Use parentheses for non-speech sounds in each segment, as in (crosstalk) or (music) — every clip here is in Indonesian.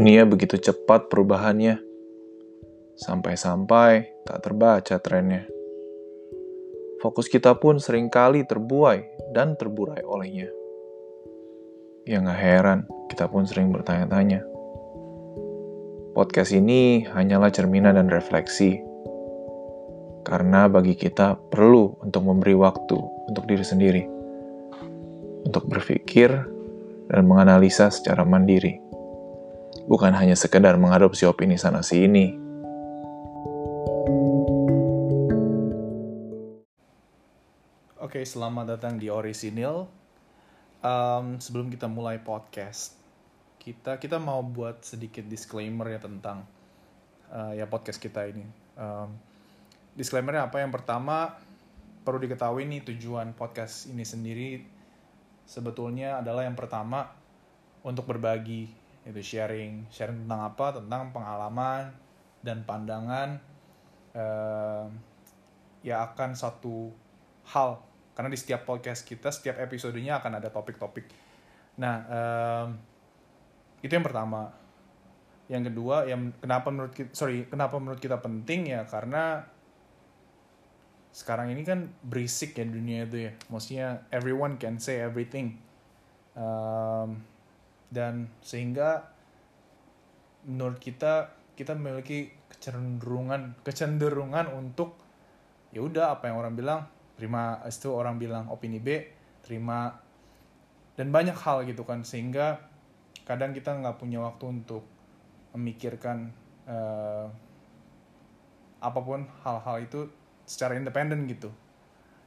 Dunia begitu cepat perubahannya, sampai-sampai tak terbaca trennya. Fokus kita pun sering kali terbuai dan terburai olehnya. Ya nggak heran, kita pun sering bertanya-tanya. Podcast ini hanyalah cerminan dan refleksi, karena bagi kita perlu untuk memberi waktu untuk diri sendiri, untuk berpikir dan menganalisa secara mandiri bukan hanya sekedar mengadopsi opini sana sini. Oke, selamat datang di Orisinil. Um, sebelum kita mulai podcast, kita kita mau buat sedikit disclaimer ya tentang uh, ya podcast kita ini. Um, disclaimernya apa? Yang pertama perlu diketahui nih tujuan podcast ini sendiri sebetulnya adalah yang pertama untuk berbagi itu sharing sharing tentang apa? Tentang pengalaman dan pandangan uh, ya akan satu hal. Karena di setiap podcast kita setiap episodenya akan ada topik-topik. Nah um, itu yang pertama. Yang kedua yang kenapa menurut kita sorry kenapa menurut kita penting ya? Karena sekarang ini kan berisik ya dunia itu ya. Maksudnya everyone can say everything. Um, dan sehingga menurut kita kita memiliki kecenderungan kecenderungan untuk ya udah apa yang orang bilang terima itu orang bilang opini B terima dan banyak hal gitu kan. Sehingga kadang kita nggak punya waktu untuk memikirkan uh, apa pun hal-hal itu secara independen gitu.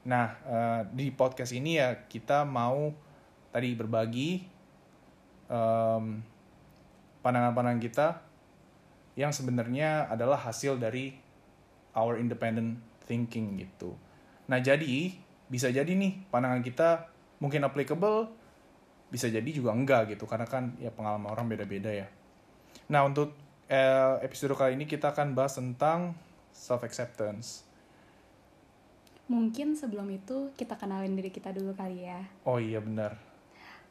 Nah uh, di podcast ini ya kita mau tadi berbagi pandangan pandangan-pandangan kita yang sebenarnya adalah hasil dari our independent thinking gitu. Nah jadi bisa jadi nih pandangan kita mungkin applicable, bisa jadi juga enggak gitu karena kan ya pengalaman orang beda-beda ya. Nah untuk eh, episode kali ini kita akan bahas tentang self acceptance. Mungkin sebelum itu kita kenalin diri kita dulu kali ya. Oh iya benar.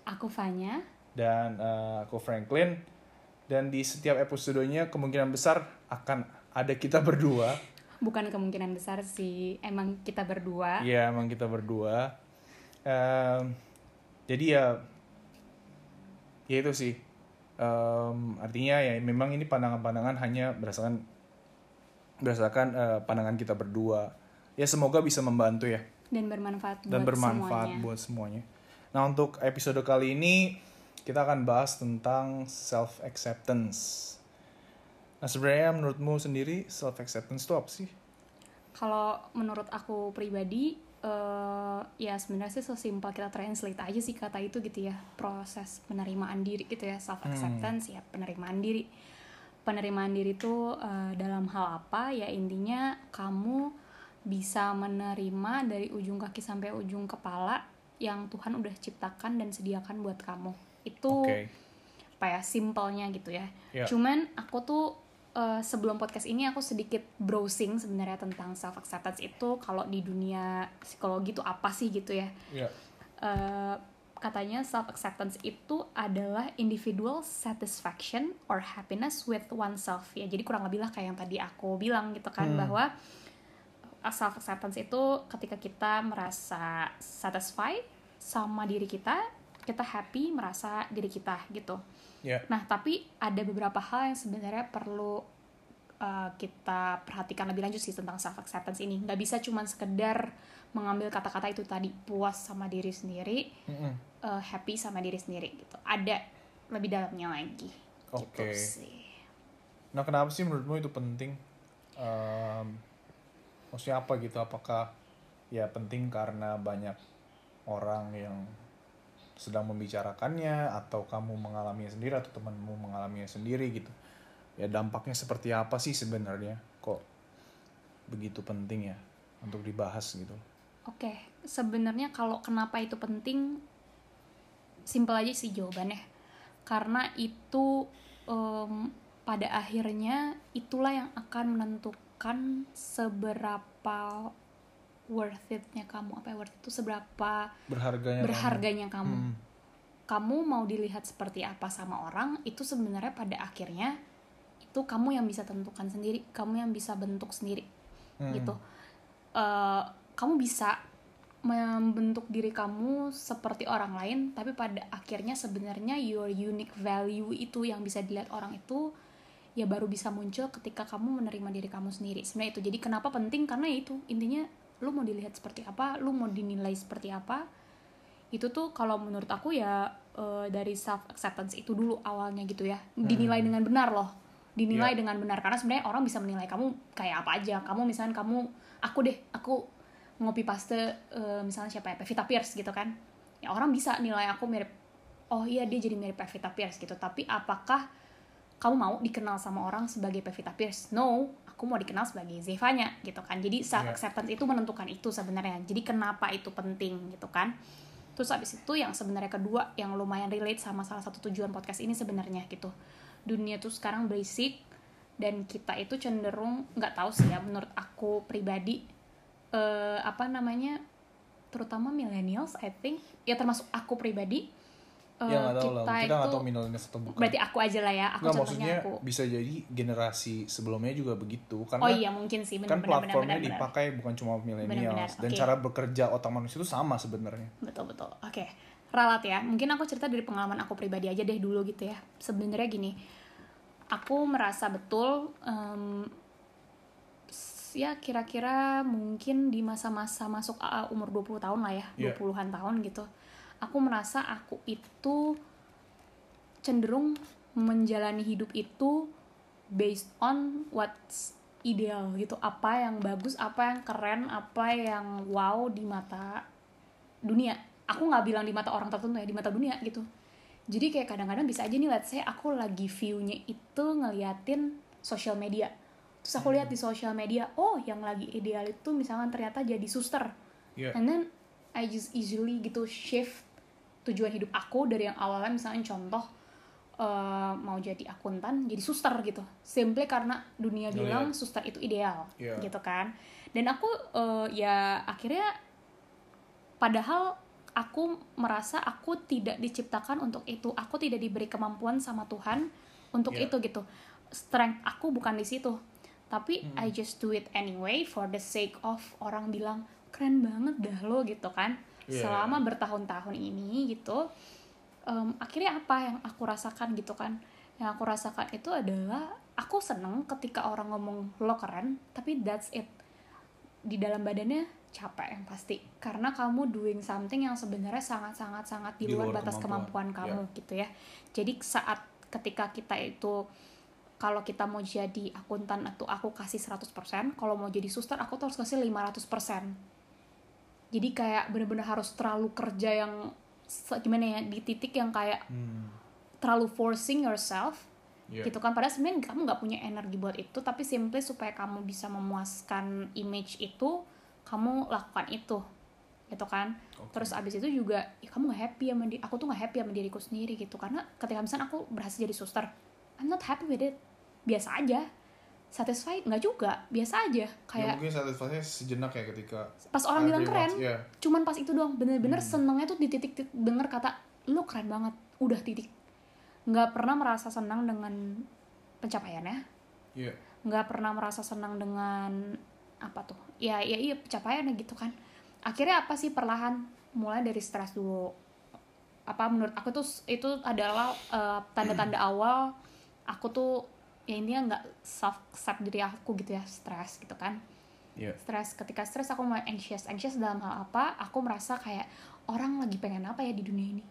Aku Fanya dan uh, aku Franklin. Dan di setiap episodenya kemungkinan besar akan ada kita berdua. Bukan kemungkinan besar sih emang kita berdua. Iya emang kita berdua. Um, jadi ya ya itu sih. Um, artinya ya memang ini pandangan-pandangan hanya berdasarkan berdasarkan uh, pandangan kita berdua. Ya semoga bisa membantu ya. Dan bermanfaat dan buat bermanfaat semuanya. buat semuanya. Nah untuk episode kali ini kita akan bahas tentang self acceptance. Nah sebenarnya menurutmu sendiri self acceptance itu apa sih? Kalau menurut aku pribadi, uh, ya sebenarnya sih sesimpel kita translate aja sih kata itu gitu ya proses penerimaan diri gitu ya self acceptance hmm. ya penerimaan diri. Penerimaan diri itu uh, dalam hal apa ya intinya kamu bisa menerima dari ujung kaki sampai ujung kepala yang Tuhan udah ciptakan dan sediakan buat kamu itu okay. apa ya simpelnya gitu ya yeah. cuman aku tuh uh, sebelum podcast ini aku sedikit browsing sebenarnya tentang self acceptance itu kalau di dunia psikologi itu apa sih gitu ya yeah. Iya. uh, katanya self acceptance itu adalah individual satisfaction or happiness with oneself ya jadi kurang lebih lah kayak yang tadi aku bilang gitu kan hmm. bahwa uh, self acceptance itu ketika kita merasa satisfied sama diri kita kita happy merasa diri kita gitu. Yeah. Nah tapi ada beberapa hal yang sebenarnya perlu uh, kita perhatikan lebih lanjut sih tentang self acceptance ini. Gak bisa cuma sekedar mengambil kata-kata itu tadi puas sama diri sendiri, mm -hmm. uh, happy sama diri sendiri gitu. Ada lebih dalamnya lagi. Oke. Okay. Gitu Nah kenapa sih menurutmu itu penting? Um, maksudnya apa gitu? Apakah ya penting karena banyak orang yang sedang membicarakannya atau kamu mengalaminya sendiri atau temanmu mengalaminya sendiri gitu. Ya dampaknya seperti apa sih sebenarnya? Kok begitu penting ya untuk dibahas gitu? Oke sebenarnya kalau kenapa itu penting simpel aja sih jawabannya. Karena itu um, pada akhirnya itulah yang akan menentukan seberapa worth it-nya kamu? Apa ya worth itu seberapa berharganya berharganya kamu, kamu. Hmm. kamu mau dilihat seperti apa sama orang itu sebenarnya pada akhirnya itu kamu yang bisa tentukan sendiri kamu yang bisa bentuk sendiri Hmm. gitu. Eh, kamu bisa membentuk diri kamu seperti orang lain tapi pada akhirnya sebenarnya your unique value itu yang bisa dilihat orang itu ya baru bisa muncul ketika kamu menerima diri kamu sendiri. Sebenarnya itu. Jadi kenapa penting? Karena ya itu intinya lu mau dilihat seperti apa lu mau dinilai seperti apa itu tuh kalau menurut aku ya eh, dari self acceptance itu dulu awalnya gitu ya. Dinilai dengan benar loh. Dinilai Ya. dengan benar karena sebenarnya orang bisa menilai kamu kayak apa aja. Kamu misalnya kamu aku deh aku ngopi paste eh, misalnya siapa ya Pevita Pierce gitu kan. Ya orang bisa nilai aku mirip oh iya dia jadi mirip Pevita Pierce gitu. Tapi apakah kamu mau dikenal sama orang sebagai Pevita Pierce? No aku mau dikenal sebagai Zevanya gitu kan. Jadi self acceptance itu menentukan itu sebenarnya. Jadi kenapa itu penting gitu kan. Terus habis itu yang sebenarnya kedua yang lumayan relate sama salah satu tujuan podcast ini sebenarnya gitu. Dunia tuh sekarang basic dan kita itu cenderung nggak tahu sih ya menurut aku pribadi eh, apa namanya terutama millennials I think. Ya termasuk aku pribadi eh, ya nggak tahu lah. kita kita itu nggak tahu millennials atau bukan. berarti aku aja lah ya aku Nggak, contohnya maksudnya aku. bisa jadi generasi sebelumnya juga begitu karena oh iya mungkin sih. Kan benar-benar platformnya benar-benar dipakai bukan cuma millennials dan cara bekerja otak manusia itu sama sebenarnya. Betul betul. Oke. Ralat ya. Mungkin aku cerita dari pengalaman aku pribadi aja deh dulu gitu ya. Sebenarnya gini aku merasa betul s- ya kira-kira mungkin di masa-masa masuk AA umur 20 tahun lah ya Iya. 20-an tahun gitu aku merasa aku itu cenderung menjalani hidup itu based on what's ideal gitu. Apa yang bagus apa yang keren apa yang wow di mata dunia. Aku nggak bilang di mata orang tertentu ya di mata dunia gitu. Jadi kayak kadang-kadang bisa aja nih let's say aku lagi view-nya itu ngeliatin social media. Terus aku lihat di social media oh yang lagi ideal itu misalkan ternyata jadi suster. Iya. and then I just easily gitu shift tujuan hidup aku dari yang awalnya misalnya contoh eh, mau jadi akuntan jadi suster gitu simply karena dunia Ngeliat. bilang suster itu ideal Iya. gitu kan dan aku eh, ya akhirnya padahal aku merasa aku tidak diciptakan untuk itu aku tidak diberi kemampuan sama Tuhan untuk Iya. itu gitu strength aku bukan di situ tapi Hmm. I just do it anyway for the sake of orang bilang keren banget dah lo gitu kan Iya. selama bertahun-tahun ini gitu em, akhirnya apa yang aku rasakan gitu kan? Yang aku rasakan itu adalah aku seneng ketika orang ngomong lo keren tapi that's it. Di dalam badannya capek yang pasti karena kamu doing something yang sebenarnya sangat sangat sangat di Di luar batas kemampuan, kemampuan, kamu gitu ya. Jadi saat ketika kita itu kalau kita mau jadi akuntan itu aku kasih 100% kalau mau jadi suster aku tuh harus kasih 500% jadi kayak bener-bener harus terlalu kerja yang gimana ya di titik yang kayak Hmm. terlalu forcing yourself Iya. gitu kan padahal sebenarnya kamu nggak punya energi buat itu tapi simply supaya kamu bisa memuaskan image itu kamu lakukan itu gitu kan Oke. terus abis itu juga ya kamu nggak happy sama diri aku tuh nggak happy sama diriku sendiri gitu karena ketika misalnya aku berhasil jadi suster I'm not happy with it biasa aja satisfied nggak juga. Biasa aja. Ya kayak mungkin satisfaksinya sejenak ya ketika pas orang bilang keren Iya. cuman pas itu doang. Bener-bener Hmm. senengnya tuh di titik, titik denger kata lu keren banget. Udah titik. Nggak pernah merasa senang dengan pencapaiannya. Nggak pernah merasa senang dengan apa tuh? Ya ya iya pencapaiannya gitu kan. Akhirnya apa sih perlahan? Mulai dari stres dulu. Apa menurut aku tuh itu adalah eh, tanda-tanda awal aku tuh ya intinya nggak self accept diri aku gitu ya stres gitu kan Iya. stres ketika stres aku mulai anxious anxious dalam hal apa aku merasa kayak orang lagi pengen apa ya di dunia ini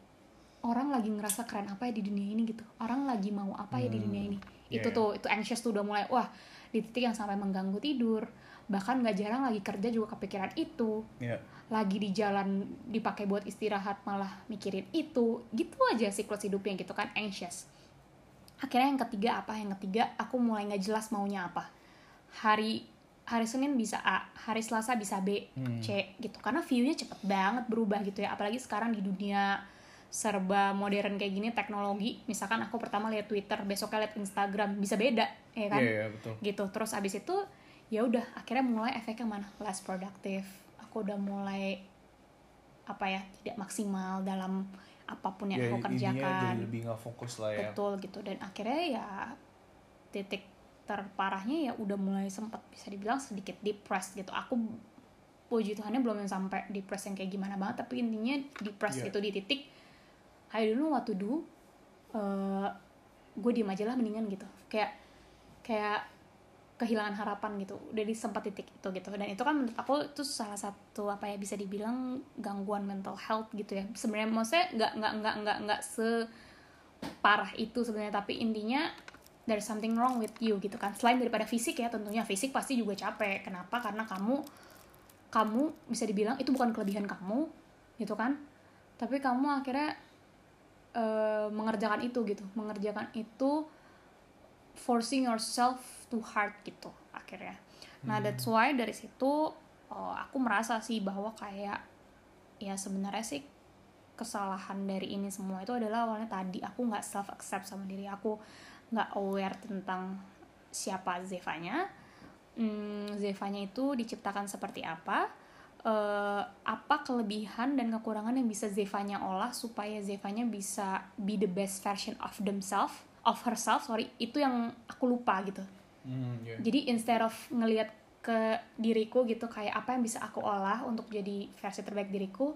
orang lagi ngerasa keren apa ya di dunia ini gitu orang lagi mau apa ya di Hmm. dunia ini Iya, itu iya. tuh itu anxious tuh udah mulai wah di titik yang sampai mengganggu tidur bahkan nggak jarang lagi kerja juga kepikiran itu Iya. lagi di jalan dipakai buat istirahat malah mikirin itu gitu aja siklus hidupnya gitu kan anxious akhirnya yang ketiga apa? Yang ketiga aku mulai nggak jelas maunya apa. Hari hari Senin bisa A hari Selasa bisa B Hmm. C gitu. Karena view-nya cepet banget berubah gitu ya. Apalagi sekarang di dunia serba modern kayak gini teknologi. Misalkan aku pertama lihat Twitter besoknya lihat Instagram bisa beda ya kan? Iya, iya, betul. gitu. Terus abis itu ya udah akhirnya mulai efeknya mana? Less productive. Aku udah mulai apa ya tidak maksimal dalam apa pun yang ya, aku kerjakan jadi lebih nggak fokus lah ya. Betul gitu. Dan akhirnya ya titik terparahnya ya udah mulai sempat bisa dibilang sedikit depressed gitu. Aku puji Tuhannya belum yang sampai depressed yang kayak gimana banget tapi intinya depressed Iya. gitu di titik I don't know what to do gue diem aja lah mendingan gitu. Kayak kayak kehilangan harapan gitu udah di sempat titik itu gitu. Dan itu kan menurut aku itu salah satu apa ya bisa dibilang gangguan mental health gitu ya. Sebenarnya maksudnya nggak nggak nggak nggak nggak separah itu sebenarnya tapi intinya there's something wrong with you gitu kan. Selain daripada fisik ya tentunya fisik pasti juga capek. Kenapa? Karena kamu kamu bisa dibilang itu bukan kelebihan kamu gitu kan. Tapi kamu akhirnya eh, mengerjakan itu gitu. Mengerjakan itu forcing yourself too hard gitu akhirnya. Nah that's why dari situ oh, aku merasa sih bahwa kayak ya sebenarnya sih kesalahan dari ini semua itu adalah awalnya tadi aku nggak self accept sama diri aku nggak aware tentang siapa Zevanya. Hmm, Zevanya itu diciptakan seperti apa? Eh, apa kelebihan dan kekurangan yang bisa Zevanya olah supaya Zevanya bisa be the best version of themselves of herself sorry itu yang aku lupa gitu Hmm, ya. jadi instead of ngelihat ke diriku gitu kayak apa yang bisa aku olah untuk jadi versi terbaik diriku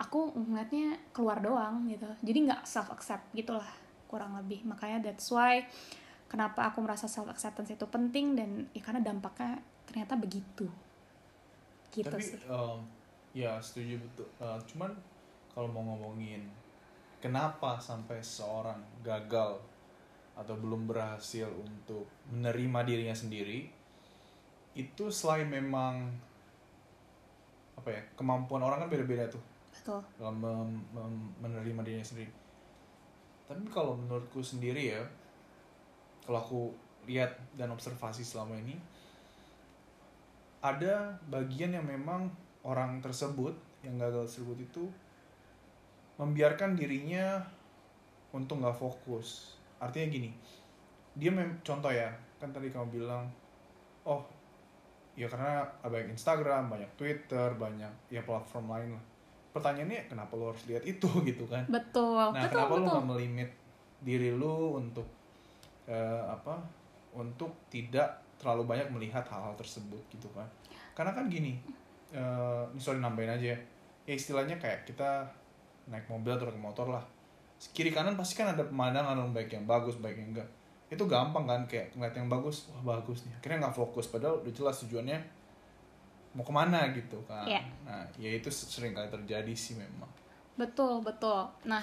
aku ngeliatnya keluar doang gitu. Jadi nggak self accept gitulah kurang lebih. Makanya that's why kenapa aku merasa self acceptance itu penting dan ya karena dampaknya ternyata begitu. Gitu tapi sih. um, ya setuju betul Uh, cuman kalau mau ngomongin kenapa sampai seorang gagal atau belum berhasil untuk menerima dirinya sendiri itu selain memang apa ya kemampuan orang kan beda-beda tuh. Betul. Dalam mem- mem- menerima dirinya sendiri. Tapi kalau menurutku sendiri ya kalau aku lihat dan observasi selama ini ada bagian yang memang orang tersebut yang gagal tersebut itu membiarkan dirinya untuk nggak fokus artinya gini dia mem contoh ya kan tadi kamu bilang oh ya karena banyak Instagram banyak Twitter banyak ya platform lain lah. Pertanyaannya kenapa lo harus lihat itu (laughs) gitu kan? Betul nah betul kenapa lo betul. nggak melimit diri lo untuk eh, apa untuk tidak terlalu banyak melihat hal-hal tersebut gitu kan? Karena kan gini eh ini sorry nambahin aja ya. Ya istilahnya kayak kita naik mobil atau naik motor lah kiri kanan pasti kan ada pemandangan yang baik yang bagus baik yang enggak itu gampang kan kayak ngeliat yang bagus wah bagus nih akhirnya nggak fokus padahal udah jelas tujuannya mau ke mana gitu kan Iya. nah ya itu sering kali terjadi sih memang Betul, betul. Nah,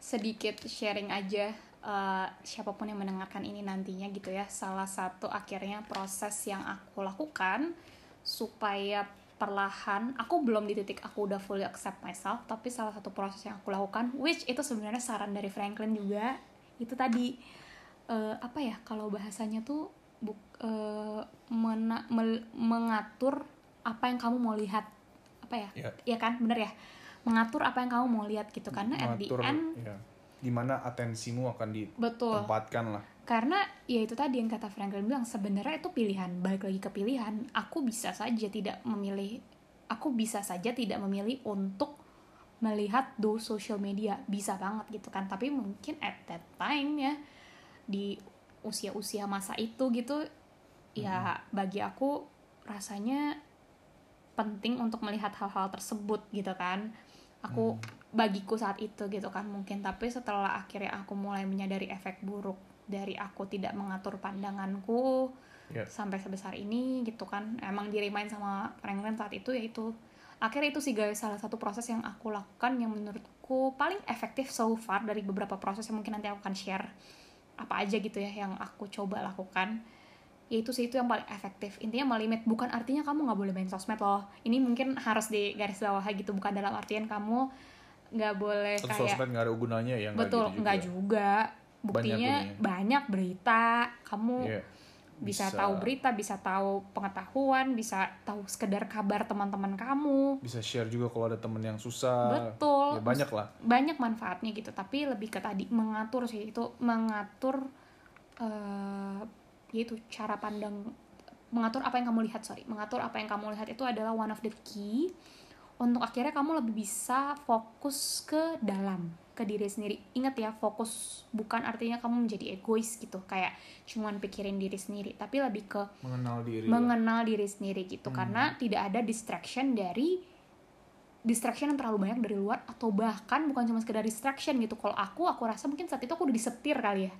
sedikit sharing aja eh, siapa pun yang mendengarkan ini nantinya gitu ya. Salah satu akhirnya proses yang aku lakukan supaya perlahan. Aku belum di titik aku udah fully accept myself, tapi salah satu proses yang aku lakukan which itu sebenarnya saran dari Franklin juga itu tadi eh, apa ya kalau bahasanya tuh buk, eh, mena- mel- mengatur apa yang kamu mau lihat apa ya? Iya. ya kan? Bener ya? Mengatur apa yang kamu mau lihat gitu karena at the Mengatur, end ya, di mana atensimu akan betul. ditempatkan lah karena ya itu tadi yang kata Franklin bilang sebenarnya itu pilihan. Balik lagi ke pilihan aku bisa saja tidak memilih aku bisa saja tidak memilih untuk melihat do social media. Bisa banget gitu kan. Tapi mungkin at that time ya di usia-usia masa itu gitu ya bagi aku rasanya penting untuk melihat hal-hal tersebut gitu kan. Aku bagiku saat itu gitu kan mungkin. Tapi setelah akhirnya aku mulai menyadari efek buruk dari aku tidak mengatur pandanganku Ya. sampai sebesar ini gitu kan. Emang dirimain sama Franklin saat itu yaitu akhirnya itu sih guys salah satu proses yang aku lakukan yang menurutku paling efektif so far dari beberapa proses yang mungkin nanti aku akan share apa aja gitu ya yang aku coba lakukan. Ya itu sih itu yang paling efektif. Intinya melimit bukan artinya kamu nggak boleh main sosmed loh. Ini mungkin harus di garis bawah gitu bukan dalam artian kamu nggak boleh kayak sosmed nggak ada gunanya ya nggak betul gitu nggak juga. juga buktinya gunanya. banyak berita. Kamu Iya. bisa, tahu berita bisa tahu pengetahuan bisa tahu sekedar kabar teman-teman kamu. Bisa share juga kalau ada temen yang susah. Betul. Ya banyak lah. Banyak manfaatnya gitu. Tapi lebih ke tadi mengatur sih. Itu mengatur eh yaitu cara pandang mengatur apa yang kamu lihat sorry. Mengatur apa yang kamu lihat itu adalah one of the key untuk akhirnya kamu lebih bisa fokus ke dalam ke diri sendiri. Ingat ya fokus bukan artinya kamu menjadi egois gitu kayak cuman pikirin diri sendiri tapi lebih ke mengenal diri mengenal diri sendiri gitu. Hmm. karena tidak ada distraction dari distraction yang terlalu banyak dari luar atau bahkan bukan cuma sekedar distraction gitu. Kalau aku aku rasa mungkin saat itu aku udah disetir kali ya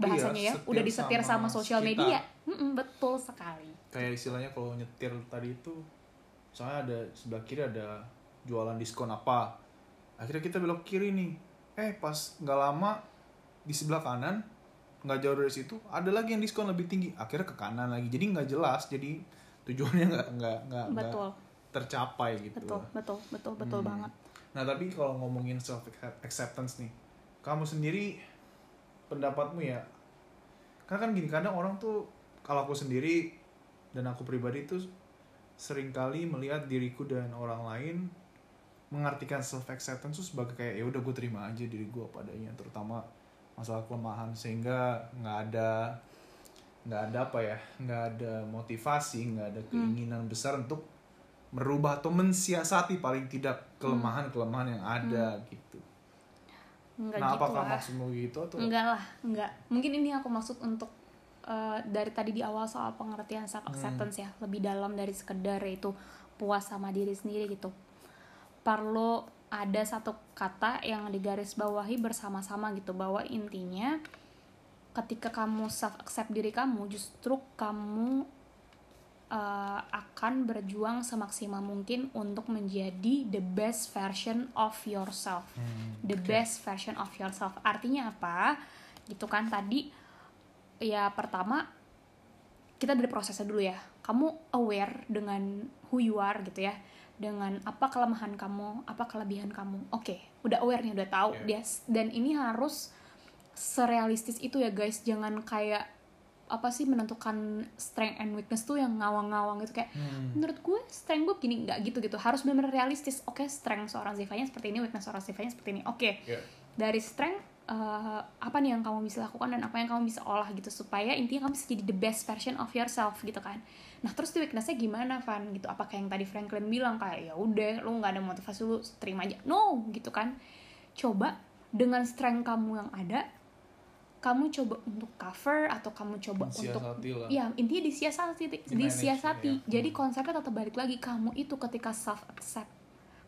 bahasanya ya. Setir udah disetir sama, sama sosial media. Mm-mm, betul sekali. Kayak istilahnya kalau nyetir tadi itu misalnya ada sebelah kiri ada jualan diskon apa akhirnya kita belok kiri nih. Eh pas nggak lama di sebelah kanan nggak jauh dari situ ada lagi yang diskon lebih tinggi. Akhirnya ke kanan lagi. Jadi nggak jelas. Jadi tujuannya nggak nggak nggak tercapai gitu. Betul betul betul betul Hmm. banget. Nah tapi kalau ngomongin self acceptance nih, kamu sendiri pendapatmu ya, karena kan gini kadang orang tuh kalau aku sendiri dan aku pribadi tuh sering kali melihat diriku dan orang lain mengartikan self acceptance tuh sebagai kayak ya udah gue terima aja diri gue padanya, terutama masalah kelemahan sehingga nggak ada nggak ada apa ya nggak ada motivasi nggak ada keinginan besar untuk merubah atau mensiasati paling tidak kelemahan-kelemahan yang ada gitu. enggak nah, gitu apakah lah. maksudmu gitu atau? Enggak lah enggak mungkin ini aku maksud untuk eh, dari tadi di awal soal pengertian self acceptance Hmm. ya lebih dalam dari sekedar itu puas sama diri sendiri gitu perlu ada satu kata yang digaris bawahi bersama-sama gitu bahwa intinya ketika kamu self accept diri kamu justru kamu uh, akan berjuang semaksimal mungkin untuk menjadi the best version of yourself. Hmm, the best version of yourself. Artinya apa? Gitu kan tadi ya pertama kita dari prosesnya dulu ya. Kamu aware dengan who you are gitu ya dengan apa kelemahan kamu apa kelebihan kamu. Oke udah aware nih udah tahu. Yeah. dia dan ini harus serealistis itu ya guys. Jangan kayak apa sih menentukan strength and weakness tuh yang ngawang-ngawang gitu. Kayak Hmm, menurut gue strength gue gini. Nggak gitu gitu. Harus benar-benar realistis. Oke strength seorang Zivanya seperti ini weakness seorang Zivanya seperti ini. Oke. Ya. dari strength eh, apa nih yang kamu bisa lakukan dan apa yang kamu bisa olah gitu supaya intinya kamu bisa jadi the best version of yourself gitu kan nah terus di weaknessnya gimana Van gitu apakah yang tadi Franklin bilang kayak ya udah lu nggak ada motivasi lu terima aja no gitu kan coba dengan strength kamu yang ada kamu coba untuk cover atau kamu coba untuk Mensiasati lah. ya intinya disiasati disiasati ya. jadi Hmm. konsepnya tetap balik lagi kamu itu ketika self accept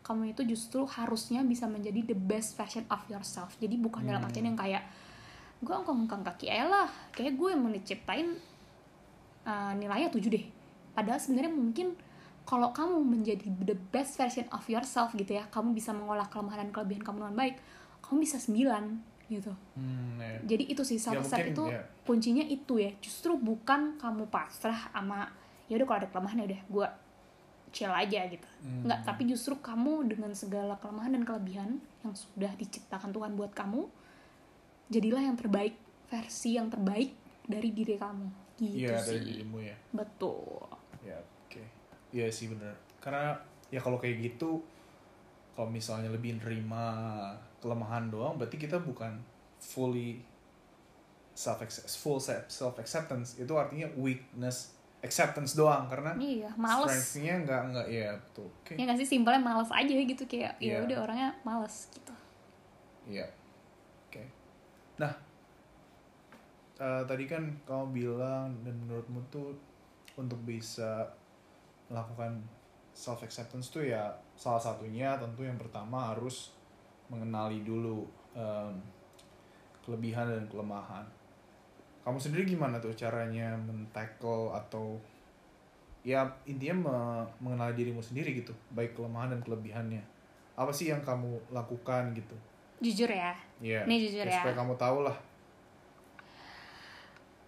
kamu itu justru harusnya bisa menjadi the best version of yourself jadi bukan dalam Hmm. artian yang kayak gue ngkong-ngkong kaki aja lah kayak gue yang mau diciptain uh, nilainya 7 deh padahal sebenarnya mungkin kalau kamu menjadi the best version of yourself gitu ya kamu bisa mengolah kelemahan dan kelebihan kamu dengan baik kamu bisa 9 gitu Hmm, ya. jadi itu sih self accept mungkin, itu ya. kuncinya itu ya justru bukan kamu pasrah sama ya udah kalau ada kelemahan ya udah gue chill aja gitu Hmm. nggak tapi justru kamu dengan segala kelemahan dan kelebihan yang sudah diciptakan Tuhan buat kamu jadilah yang terbaik versi yang terbaik dari diri kamu gitu Iya sih dari dirimu ya. betul Ya oke. Iya sih bener. Karena ya kalau kayak gitu, kalau misalnya lebih nerima kelemahan doang, berarti kita bukan fully self full self acceptance. Itu artinya weakness acceptance doang karena iya males strength-nya nggak nggak ya betul. Oke. ya nggak sih simpelnya males aja gitu kayak ya Iya. udah orangnya males gitu Iya. Oke. Nah, eh, tadi kan kamu bilang dan menurutmu tuh untuk bisa melakukan self acceptance tuh ya salah satunya tentu yang pertama harus mengenali dulu em, kelebihan dan kelemahan. Kamu sendiri gimana tuh caranya men-tackle atau ya intinya me- mengenali dirimu sendiri gitu, baik kelemahan dan kelebihannya. Apa sih yang kamu lakukan gitu? jujur ya Iya. Ini jujur ya. Supaya kamu tahu lah.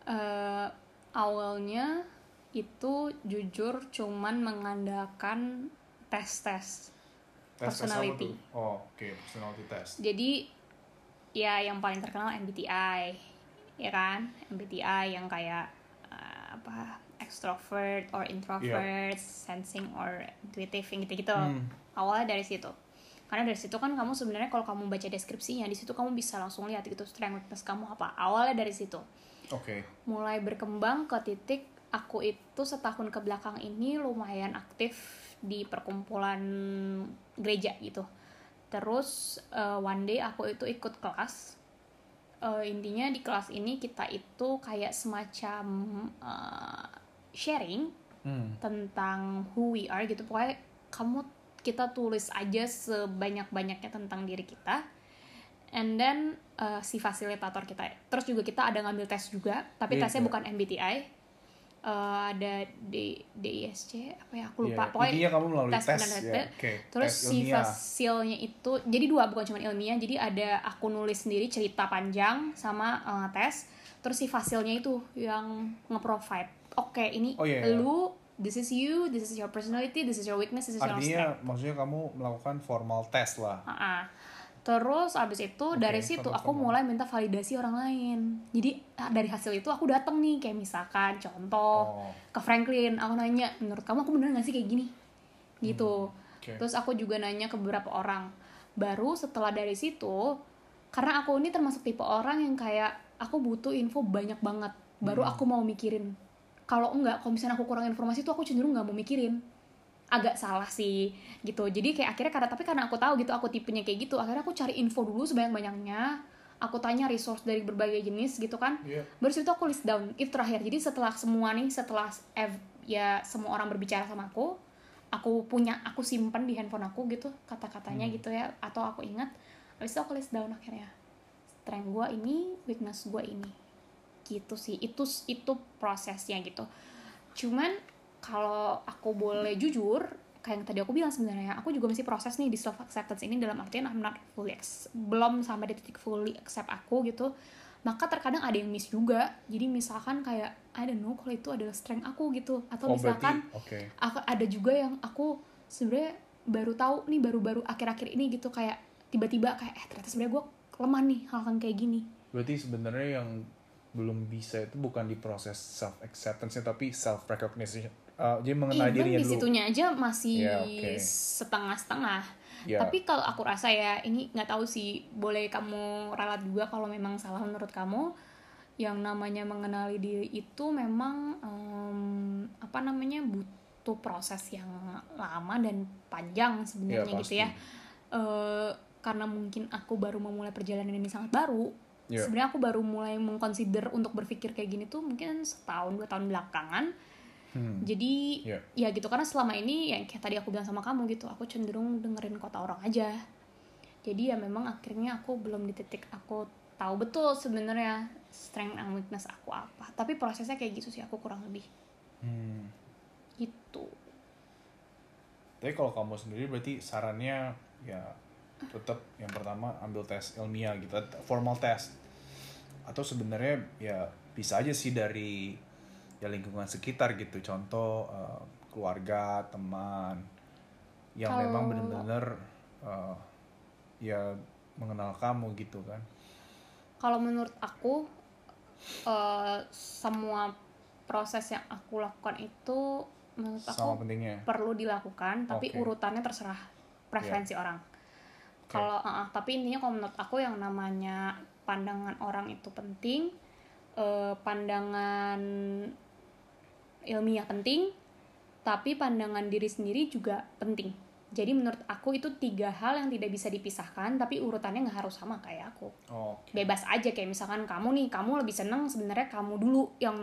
eh awalnya itu jujur cuman mengandalkan tes-tes Tes tes Personality. tuh? Oh, oke, personality test. jadi ya yang paling terkenal MBTI ya kan? MBTI yang kayak eh, apa extrovert or introvert sensing or intuitive yang gitu-gitu. Hmm. awalnya dari situ. Karena dari situ kan kamu sebenarnya kalau kamu baca deskripsinya di situ kamu bisa langsung lihat gitu strength weakness kamu apa. Awalnya dari situ. Oke. mulai berkembang ke titik aku itu setahun ke belakang ini lumayan aktif di perkumpulan gereja gitu. Terus eh, one day aku itu ikut kelas Eh, intinya di kelas ini kita itu kayak semacam eh, sharing Hmm. tentang who we are gitu pokoknya kamu kita tulis aja sebanyak banyaknya tentang diri kita and then uh, si fasilitator kita terus juga kita ada ngambil tes juga tapi Iya, tesnya iya. bukan MBTI Uh, ada D DISC apa ya? Aku lupa. Iya, pokoknya intinya kamu melalui tes tes, ya. Oke, terus tes si fasilnya itu jadi dua bukan cuma ilmiah. Jadi ada aku nulis sendiri cerita panjang sama uh, tes terus si fasilnya itu yang nge-provide. Oke ini Oh, iya, iya. lu this is you this is your personality this is your weakness this is your Artinya maksudnya kamu melakukan formal test lah. Ah, ah. Terus abis itu dari situ aku sama-sama. mulai minta validasi orang lain. Jadi ah, dari hasil itu aku datang nih kayak misalkan contoh Oh, ke Franklin, aku nanya menurut kamu aku bener gak sih kayak gini? Gitu. oke. Terus aku juga nanya ke beberapa orang. Baru setelah dari situ, karena aku ini termasuk tipe orang yang kayak aku butuh info banyak banget. Baru aku mau mikirin. Kalau enggak, kalau misalnya aku kurang informasi tuh aku cenderung nggak mau mikirin. Agak salah sih gitu. Jadi kayak akhirnya karena tapi karena aku tahu gitu aku tipenya kayak gitu, akhirnya aku cari info dulu sebanyak-banyaknya. Aku tanya resource dari berbagai jenis gitu kan Iya. baru situ aku list down itu terakhir jadi setelah semua nih setelah ev- ya semua orang berbicara sama aku aku punya aku simpen di handphone aku gitu kata-katanya gitu ya atau aku ingat habis itu aku list down akhirnya strength gue ini weakness gue ini gitu sih itu itu prosesnya gitu cuman kalau aku boleh jujur kayak yang tadi aku bilang sebenarnya aku juga masih proses nih di self acceptance ini dalam artian I'm not fully belum sampai di titik fully accept aku gitu maka terkadang ada yang miss juga jadi misalkan kayak I don't know kalau itu adalah strength aku gitu atau Oh, misalkan berarti oke. aku ada juga yang aku sebenarnya baru tahu nih baru-baru akhir-akhir ini gitu kayak tiba-tiba kayak eh ternyata sebenarnya gue lemah nih hal-hal kayak gini Berarti sebenarnya yang belum bisa itu bukan di proses self acceptance tapi self recognition. Jadi mengenal even dirinya di dulu. situnya aja masih Ya, setengah-setengah. Ya. tapi kalau aku rasa ya ini nggak tahu sih boleh kamu ralat juga kalau memang salah menurut kamu. Yang namanya mengenali diri itu memang em, apa namanya butuh proses yang lama dan panjang sebenarnya Ya, gitu ya. Eh, karena mungkin aku baru memulai perjalanan ini sangat baru. Ya. sebenarnya aku baru mulai mengconsider untuk berpikir kayak gini tuh mungkin setahun dua tahun belakangan Hmm. jadi Ya. ya gitu karena selama ini yang kayak tadi aku bilang sama kamu gitu aku cenderung dengerin kota orang aja jadi ya memang akhirnya aku belum di titik aku tahu betul sebenarnya strength and weakness aku apa tapi prosesnya kayak gitu sih aku kurang lebih Hmm. gitu Tapi kalau kamu sendiri berarti sarannya ya tetap yang pertama ambil tes ilmiah gitu, formal test. Atau sebenarnya ya bisa aja sih dari ya lingkungan sekitar gitu. Contoh eh, keluarga, teman yang Kalau- memang benar-benar eh, ya mengenal kamu gitu kan. kalau menurut aku eh, semua proses yang aku lakukan itu menurut aku Sama pentingnya. perlu dilakukan tapi Oke. Iya. urutannya terserah preferensi orang kalau uh, uh, tapi intinya kalau menurut aku yang namanya pandangan orang itu penting eh, pandangan ilmiah penting tapi pandangan diri sendiri juga penting jadi menurut aku itu tiga hal yang tidak bisa dipisahkan tapi urutannya nggak harus sama kayak aku Oke. bebas aja kayak misalkan kamu nih kamu lebih seneng sebenarnya kamu dulu yang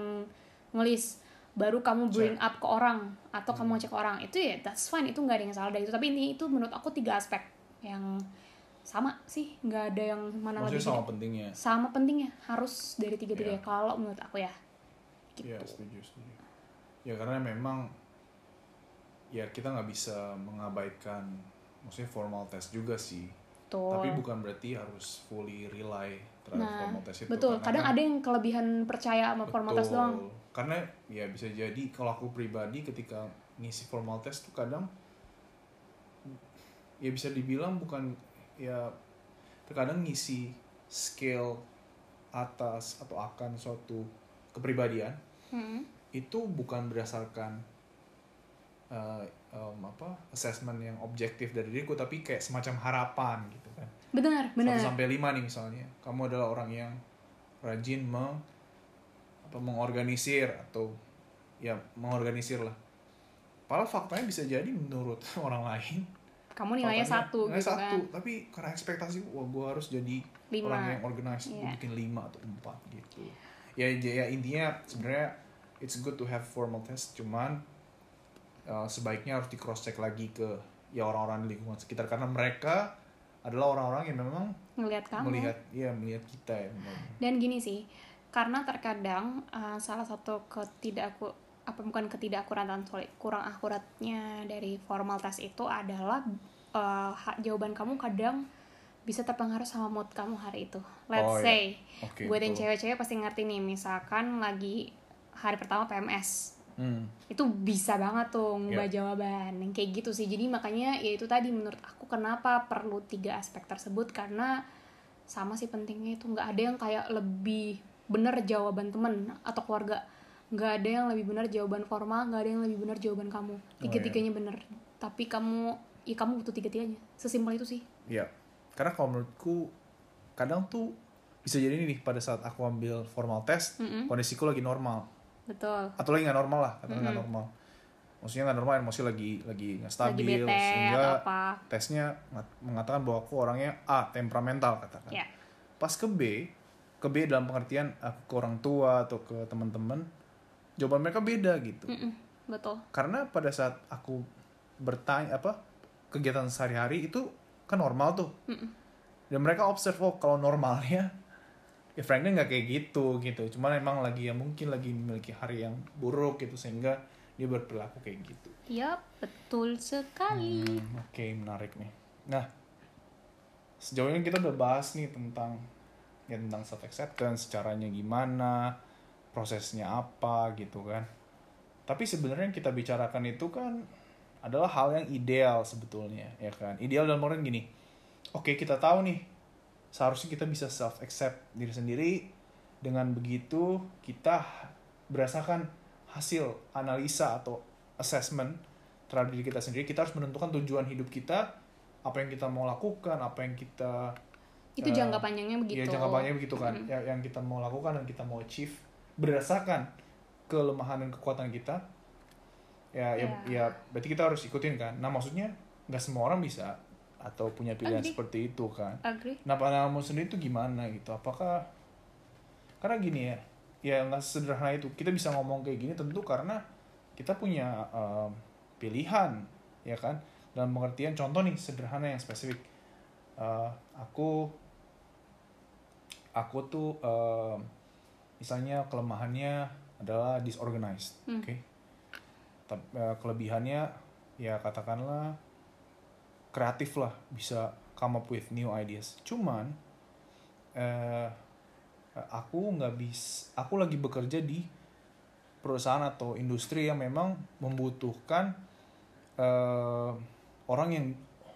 ngelis baru kamu bring up ke orang atau kamu ngecek ke orang itu ya that's fine itu nggak ada yang salah dari itu tapi ini itu menurut aku tiga aspek yang sama sih nggak ada yang mana Maksudnya lebih sama gede. pentingnya. sama pentingnya harus dari tiga tiga Iya. kalau menurut aku ya gitu Iya setuju setuju. Ya karena memang ya kita nggak bisa mengabaikan maksudnya formal test juga sih. Betul. Tapi bukan berarti harus fully rely terhadap nah formal test itu. betul Karena kadang kan- ada yang kelebihan percaya sama formal test Betul. doang Karena ya bisa jadi kalau aku pribadi ketika ngisi formal test tuh kadang ya bisa dibilang bukan ya terkadang ngisi scale atas atau akan suatu kepribadian Hmm. Itu bukan berdasarkan uh, um, apa assessment yang objektif dari diriku tapi kayak semacam harapan gitu kan. Benar benar. 1 sampai 5 nih misalnya. Kamu adalah orang yang rajin meng apa mengorganisir atau ya mengorganisir lah. Padahal faktanya bisa jadi menurut (laughs) orang lain. Kamu nilainya Katanya satu nilai gitu satu, kan. tapi karena ekspektasi wah gue harus jadi Lima. orang yang organized gue Iya. bikin lima atau empat gitu. Ya ya intinya sebenarnya it's good to have formal test cuman uh, sebaiknya harus di cross check lagi ke ya orang-orang di lingkungan sekitar karena mereka adalah orang-orang yang memang ngelihat kamu melihat ya melihat kita ya memang. dan gini sih karena terkadang uh, salah satu ketidak aku apa bukan ketidakakuratan sorry kurang akuratnya dari formal test itu adalah uh, jawaban kamu kadang bisa terpengaruh sama mood kamu hari itu let's Oh, iya. say Oke, buat yang cewek-cewek pasti ngerti nih misalkan lagi hari pertama PMS Hmm. itu bisa banget tuh ngubah Iya. jawaban yang kayak gitu sih. Jadi makanya ya itu tadi menurut aku kenapa perlu tiga aspek tersebut? Karena sama sih pentingnya itu nggak ada yang kayak lebih bener jawaban temen atau keluarga. Nggak ada yang lebih benar jawaban formal nggak ada yang lebih benar jawaban kamu. Tiga tiganya bener tapi kamu ya kamu butuh tiga tiganya sesimpel itu sih. Ya, karena kalau menurutku kadang tuh bisa jadi nih pada saat aku ambil formal test Mm-mm. kondisiku lagi normal betul. Atau lagi nggak normal lah katakan nggak normal. Maksudnya nggak normal emosi lagi lagi nggak lagi stabil bete sehingga tesnya ngat- mengatakan bahwa aku orangnya A temperamental katakan. Ya. Pas ke B ke B dalam pengertian aku ke orang tua atau ke teman-teman jawaban mereka beda gitu. Mm-mm, betul. Karena pada saat aku bertanya apa kegiatan sehari-hari itu kan normal tuh. Mm-mm. dan mereka observe oh kalau normalnya ya frankly nggak kayak gitu gitu. Cuman emang lagi ya mungkin lagi memiliki hari yang buruk gitu sehingga dia berperilaku kayak gitu. Ya betul sekali. Hmm, oke menarik nih. Nah sejauh ini kita udah bahas nih tentang ya tentang self acceptance caranya gimana prosesnya apa gitu kan. Tapi sebenarnya yang kita bicarakan itu kan adalah hal yang ideal sebetulnya ya kan. Ideal dalam orang gini oke kita tahu nih seharusnya kita bisa self accept diri sendiri. Dengan begitu kita berdasarkan hasil analisa atau assessment terhadap diri kita sendiri kita harus menentukan tujuan hidup kita apa yang kita mau lakukan apa yang kita itu eh, jangka panjangnya begitu. ya jangka panjangnya begitu kan. Ya, yang kita mau lakukan dan kita mau achieve. Berdasarkan kelemahan dan kekuatan kita ya ya, Ya. ya berarti kita harus ikutin kan. Nah maksudnya nggak semua orang bisa atau punya pilihan Agree. seperti itu kan? Agree. Nah pandanganmu sendiri itu gimana gitu? Apakah karena gini ya ya nggak sederhana itu. Kita bisa ngomong kayak gini tentu karena kita punya em, pilihan ya kan? Dalam pengertian contoh nih sederhana yang spesifik. Eh, aku aku tuh em, misalnya kelemahannya adalah disorganized Hmm. oke? Tap- eh, kelebihannya ya katakanlah kreatif lah bisa come up with new ideas. Cuman eh aku nggak bisa aku lagi bekerja di perusahaan atau industri yang memang membutuhkan eh, orang yang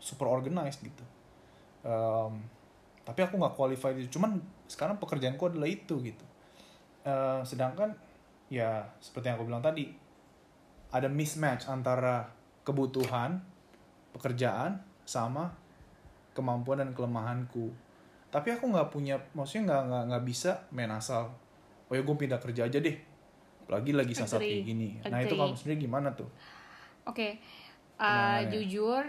super organized gitu. Em, tapi aku nggak qualified itu. Cuman sekarang pekerjaanku adalah itu gitu. Eh, sedangkan ya seperti yang aku bilang tadi ada mismatch antara kebutuhan pekerjaan sama kemampuan dan kelemahanku tapi aku nggak punya maksudnya nggak nggak nggak bisa main asal oh ya gue pindah kerja aja deh lagi lagi Agree. kayak gini nah itu Agree. kamu sendiri gimana tuh Oke, uh, Gimana ya? jujur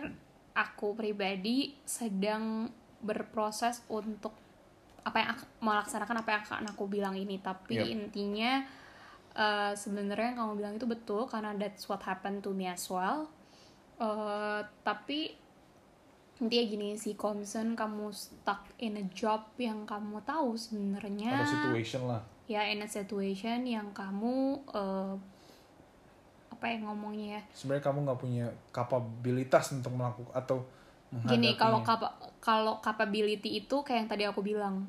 aku pribadi sedang berproses untuk apa yang aku mau laksanakan apa yang akan aku bilang ini. Tapi Yep. intinya uh, sebenarnya yang kamu bilang itu betul karena that's what happened to me as well. Uh, tapi intinya gini sih, kalau misalnya kamu stuck in a job yang kamu tahu sebenarnya atau situation lah ya in a situation yang kamu uh, apa ya ngomongnya ya sebenarnya kamu nggak punya kapabilitas untuk melakukan atau Gini, kalau kapa, kalau capability itu kayak yang tadi aku bilang,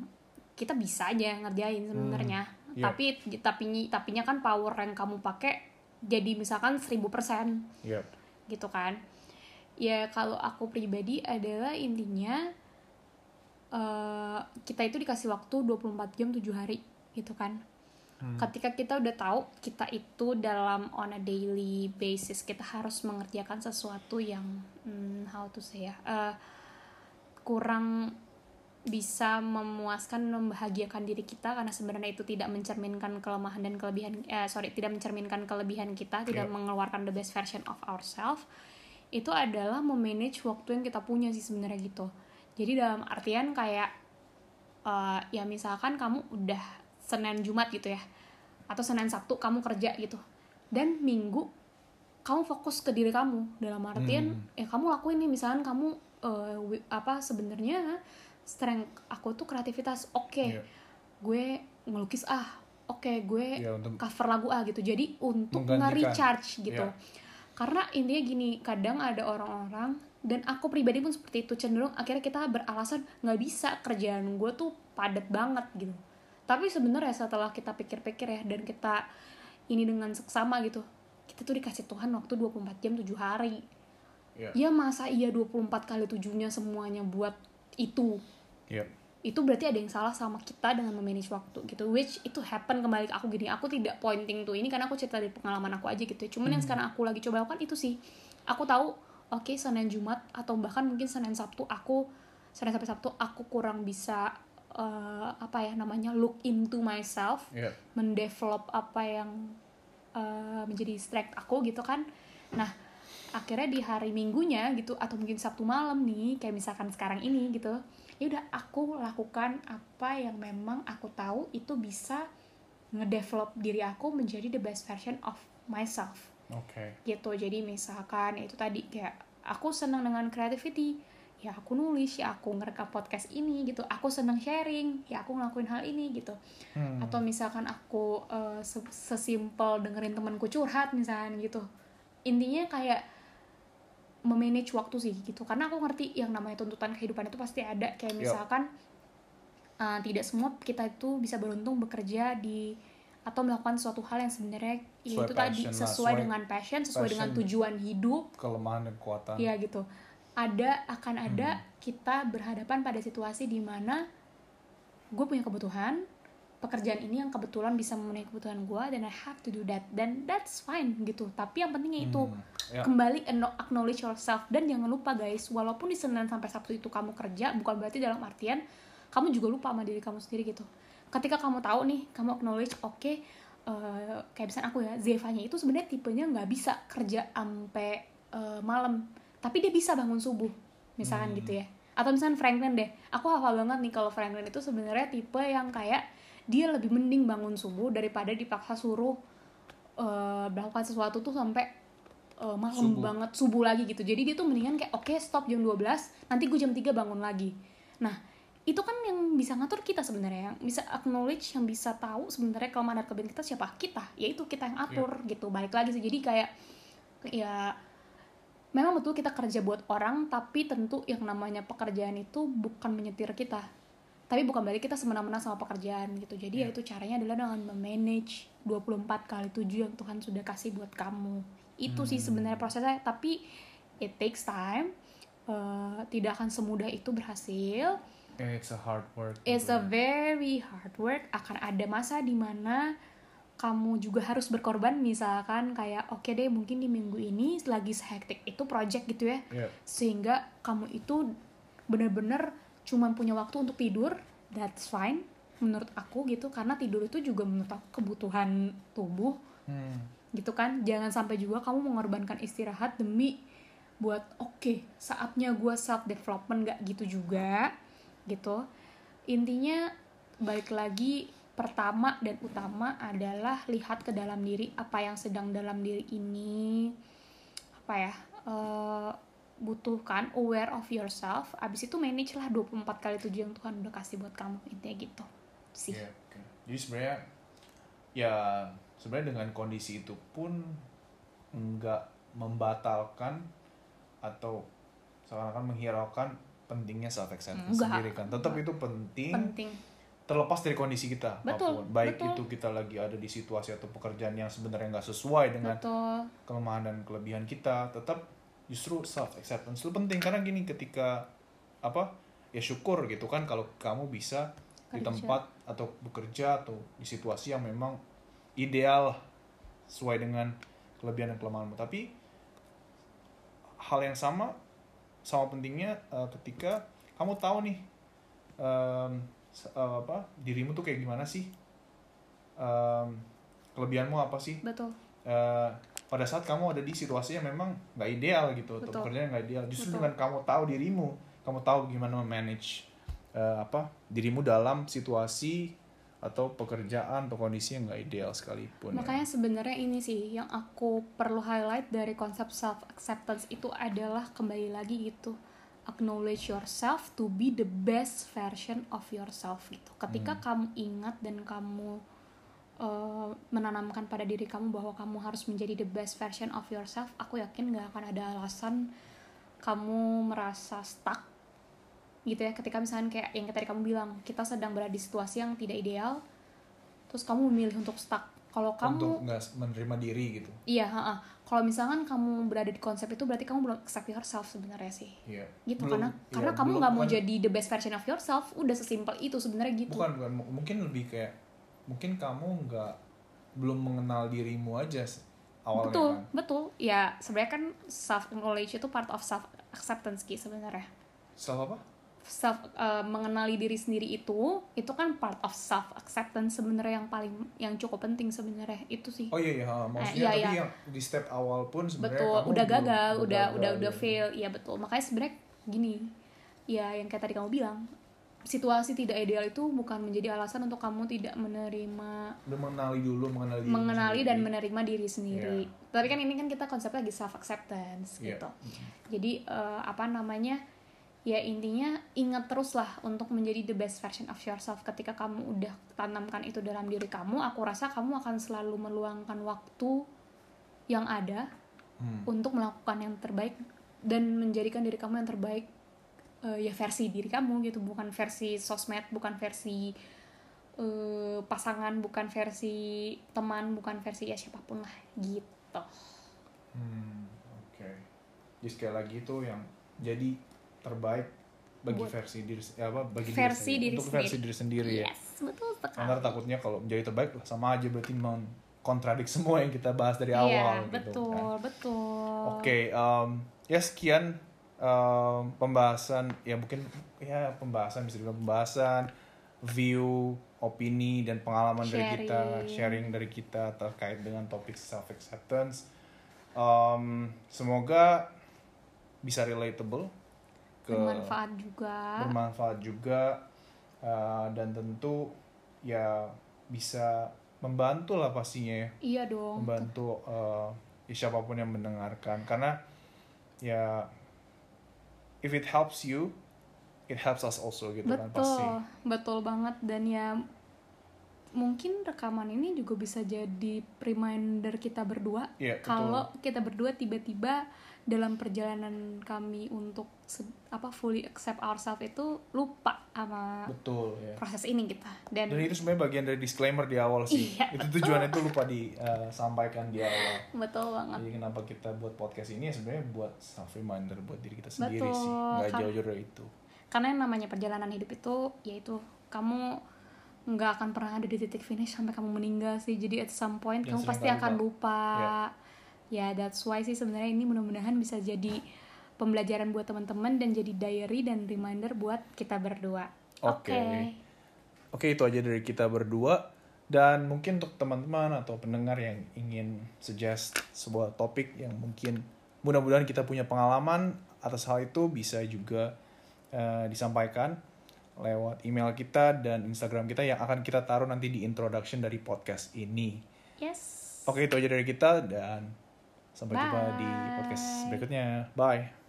kita bisa aja ngerjain sebenarnya. iya. Tapi tapi tapinya kan power yang kamu pakai jadi misalkan 1000% Yep. gitu kan. Ya kalau aku pribadi adalah intinya eh, kita itu dikasih waktu 24 jam 7 hari gitu kan. Ketika kita udah tahu kita itu dalam on a daily basis kita harus mengerjakan sesuatu yang hmm, how to say ya eh, kurang bisa memuaskan membahagiakan diri kita karena sebenarnya itu tidak mencerminkan kelemahan dan kelebihan eh sorry tidak mencerminkan kelebihan kita tidak Iya. mengeluarkan the best version of ourselves itu adalah memanage waktu yang kita punya sih sebenarnya gitu jadi dalam artian kayak uh, ya misalkan kamu udah Senin Jumat gitu ya atau Senin Sabtu kamu kerja gitu dan Minggu kamu fokus ke diri kamu dalam artian Hmm. ya kamu lakuin nih misalkan kamu uh, apa sebenarnya strength aku tuh kreativitas oke Iya. gue ngelukis ah oke gue Iya, untuk cover lagu ah gitu jadi untuk nge-recharge gitu Iya. Karena intinya gini kadang ada orang-orang dan aku pribadi pun seperti itu cenderung akhirnya kita beralasan nggak bisa kerjaan gue tuh padat banget gitu tapi sebenarnya setelah kita pikir-pikir ya dan kita ini dengan seksama gitu kita tuh dikasih Tuhan waktu 24 jam 7 hari Iya. ya masa iya 24 kali tujuhnya semuanya buat itu Iya. Itu berarti ada yang salah sama kita dengan memanage waktu gitu. Which itu happen kembali ke aku gini. Aku tidak pointing tuh ini karena aku cerita dari pengalaman aku aja gitu. Cuman yang sekarang aku lagi coba lakukan itu sih. Aku tahu oke Senin Jumat atau bahkan mungkin Senin Sabtu aku Senin sampai Sabtu aku kurang bisa eh, apa ya namanya look into myself Iya. mendevelop apa yang eh, menjadi strength aku gitu kan. Nah akhirnya di hari minggunya gitu atau mungkin sabtu malam nih kayak misalkan sekarang ini gitu ya udah aku lakukan apa yang memang aku tahu itu bisa ngedevelop diri aku menjadi the best version of myself. Oke. gitu. Jadi misalkan itu tadi kayak aku senang dengan creativity ya aku nulis ya aku ngerekam podcast ini gitu. Aku senang sharing ya aku ngelakuin hal ini gitu. Hmm. atau misalkan aku se- sesimpel dengerin temanku curhat misalnya gitu. Intinya kayak memanage waktu sih gitu karena aku ngerti yang namanya tuntutan kehidupan itu pasti ada kayak misalkan eh, tidak semua kita itu bisa beruntung bekerja di atau melakukan suatu hal yang sebenarnya ya itu tadi sesuai sesuai dengan passion sesuai dengan tujuan hidup Kelemahan dan kekuatan. Iya gitu. Ada akan ada Hmm. kita berhadapan pada situasi di mana gue punya kebutuhan, pekerjaan ini yang kebetulan bisa memenuhi kebutuhan gue dan I have to do that dan that's fine gitu. Tapi yang pentingnya itu Hmm. Ya. kembali acknowledge yourself dan jangan lupa guys, walaupun di Senin sampai Sabtu itu kamu kerja, bukan berarti dalam artian kamu juga lupa sama diri kamu sendiri gitu. Ketika kamu tahu nih, kamu acknowledge, oke, eh, kayak misalnya aku ya, Zevanya itu sebenarnya tipenya nggak bisa kerja sampai eh, malam, tapi dia bisa bangun subuh, misalkan Hmm. gitu ya. Atau misalnya Franklin deh, aku hafal banget nih kalau Franklin itu sebenarnya tipe yang kayak dia lebih mending bangun subuh daripada dipaksa suruh eh, melakukan sesuatu tuh sampai eh, malam Subuh. banget subuh lagi gitu. Jadi dia tuh mendingan kayak oke stop jam 12 nanti gue jam 3 bangun lagi. Nah itu kan yang bisa ngatur kita sebenarnya yang bisa acknowledge yang bisa tahu sebenarnya kelemahan dan kelebihan kita siapa? Kita yaitu kita yang atur gitu balik lagi sih. Jadi kayak ya memang betul kita kerja buat orang tapi tentu yang namanya pekerjaan itu bukan menyetir kita tapi bukan berarti kita semena-mena sama pekerjaan gitu jadi ya itu caranya adalah dengan memanage 24 kali 7 yang Tuhan sudah kasih buat kamu itu sih sebenarnya prosesnya tapi it takes time Eh, tidak akan semudah itu berhasil It's a hard work. It's a very hard work. Akan ada masa di mana kamu juga harus berkorban. Misalkan kayak oke deh mungkin di minggu ini lagi sehektik itu project gitu ya. Iya. Sehingga kamu itu bener-bener cuman punya waktu untuk tidur. That's fine menurut aku gitu. Karena tidur itu juga menurut aku kebutuhan tubuh Hmm. gitu kan jangan sampai juga kamu mengorbankan istirahat demi buat oke saatnya gue self development gak gitu juga gitu intinya balik lagi pertama dan utama adalah lihat ke dalam diri apa yang sedang dalam diri ini apa ya eh, butuhkan aware of yourself abis itu manage lah 24 kali 7 yang Tuhan udah kasih buat kamu intinya gitu sih Iya, oke. Jadi sebenarnya ya sebenarnya dengan kondisi itu pun nggak membatalkan atau seakan-akan menghiraukan pentingnya self acceptance Enggak. sendiri kan. Tetap itu penting penting terlepas dari kondisi kita Betul, apa pun. Baik betul. itu kita lagi ada di situasi atau pekerjaan yang sebenarnya nggak sesuai dengan betul kelemahan dan kelebihan kita, tetap justru self acceptance itu penting. Karena gini ketika apa ya syukur gitu kan kalau kamu bisa di Kerja. tempat atau bekerja atau di situasi yang memang ideal sesuai dengan kelebihan dan kelemahanmu. Tapi hal yang sama sama pentingnya eh, ketika kamu tahu nih se- eh, apa dirimu tuh kayak gimana sih? Em, kelebihanmu apa sih? Betul. Eh, pada saat kamu ada di situasi yang memang nggak ideal gitu atau Betul. pekerjaan yang nggak ideal justru Betul. dengan kamu tahu dirimu kamu tahu gimana manage apa dirimu dalam situasi atau pekerjaan atau kondisi yang nggak ideal sekalipun ya. Makanya sebenarnya ini sih yang aku perlu highlight dari konsep self acceptance itu adalah kembali lagi gitu acknowledge yourself to be the best version of yourself gitu. Ketika kamu ingat dan kamu uh, menanamkan pada diri kamu bahwa kamu harus menjadi the best version of yourself, aku yakin gak akan ada alasan kamu merasa stuck gitu ya. Ketika misalnya kayak yang tadi kamu bilang kita sedang berada di situasi yang tidak ideal terus kamu memilih untuk stuck. Kalau kamu untuk nggak menerima diri gitu. Iya ha-ha. kalau misalkan kamu berada di konsep itu berarti kamu belum accept yourself sebenarnya sih. Iya. gitu Belum- karena iya, karena kamu nggak mau bukan- jadi the best version of yourself udah sesimpel itu sebenarnya gitu. Bukan bukan. Mungkin lebih kayak mungkin kamu nggak belum mengenal dirimu aja awalnya betul kan? betul. Ya sebenarnya kan self knowledge itu part of self acceptance ki sebenarnya. Self apa? Self uh, mengenali diri sendiri itu itu kan part of self acceptance sebenarnya yang paling yang cukup penting sebenarnya. Itu sih. Oh iya iya maksudnya iya, tapi iya. yang di step awal pun sebenarnya betul kamu udah belum- gagal udah udah udah ya. fail. Iya betul. Makanya sebenarnya gini ya yang kayak tadi kamu bilang situasi tidak ideal itu bukan menjadi alasan untuk kamu tidak menerima mengenali dulu mengenali diri mengenali dan sendiri. menerima diri sendiri tapi kan ini kan kita konsepnya lagi self acceptance Iya. gitu jadi eh, apa namanya ya intinya ingat terus lah untuk menjadi the best version of yourself ketika kamu udah tanamkan itu dalam diri kamu aku rasa kamu akan selalu meluangkan waktu yang ada Hmm. untuk melakukan yang terbaik dan menjadikan diri kamu yang terbaik eh, ya versi diri kamu gitu bukan versi sosmed bukan versi eh, pasangan bukan versi teman bukan versi ya siapa pun lah gitu Hmm, oke. Jadi sekali lagi itu yang jadi terbaik bagi Buat- versi diri se- apa bagi Versi diri, diri untuk sendiri. versi diri sendiri ya. yes betul sekali Karena takutnya kalau menjadi terbaik lah sama aja berarti mengkontradik semua yang kita bahas dari iya awal gitu betul kan. betul Oke, em, ya sekian em, pembahasan ya mungkin ya pembahasan bisa dibilang pembahasan view, opini dan pengalaman dari kita, Sharing. sharing dari kita terkait dengan topik self acceptance. semoga bisa relatable ke bermanfaat juga bermanfaat juga uh, dan tentu ya bisa membantu lah pastinya ya iya dong membantu uh, ya siapa pun yang mendengarkan karena ya if it helps you it helps us also gitu kan pasti betul betul banget dan ya mungkin rekaman ini juga bisa jadi reminder kita berdua Iya, betul. kalau kita berdua tiba-tiba dalam perjalanan kami untuk apa fully accept ourselves itu lupa sama betul ya. proses ini kita dan dan itu sebenarnya bagian dari disclaimer di awal sih. Iya, itu tujuannya itu lupa disampaikan di awal. Betul banget. Jadi kenapa kita buat podcast ini ya sebenarnya buat self reminder buat diri kita sendiri Betul, sih nggak jauh-jauh dari itu. Karena yang namanya perjalanan hidup itu yaitu kamu nggak akan pernah ada di titik finish sampai kamu meninggal sih. Jadi at some point Dan kamu pasti akan lupa. lupa ya that's why sih sebenarnya ini mudah-mudahan bisa jadi pembelajaran buat teman-teman dan jadi diary dan reminder buat kita berdua Oke. Oke, itu aja dari kita berdua. Dan mungkin untuk teman-teman atau pendengar yang ingin suggest sebuah topik yang mungkin mudah-mudahan kita punya pengalaman atas hal itu bisa juga eh, disampaikan lewat email kita dan Instagram kita yang akan kita taruh nanti di introduction dari podcast ini. yes Oke, itu aja dari kita dan sampai jumpa di Bye. podcast berikutnya. Bye.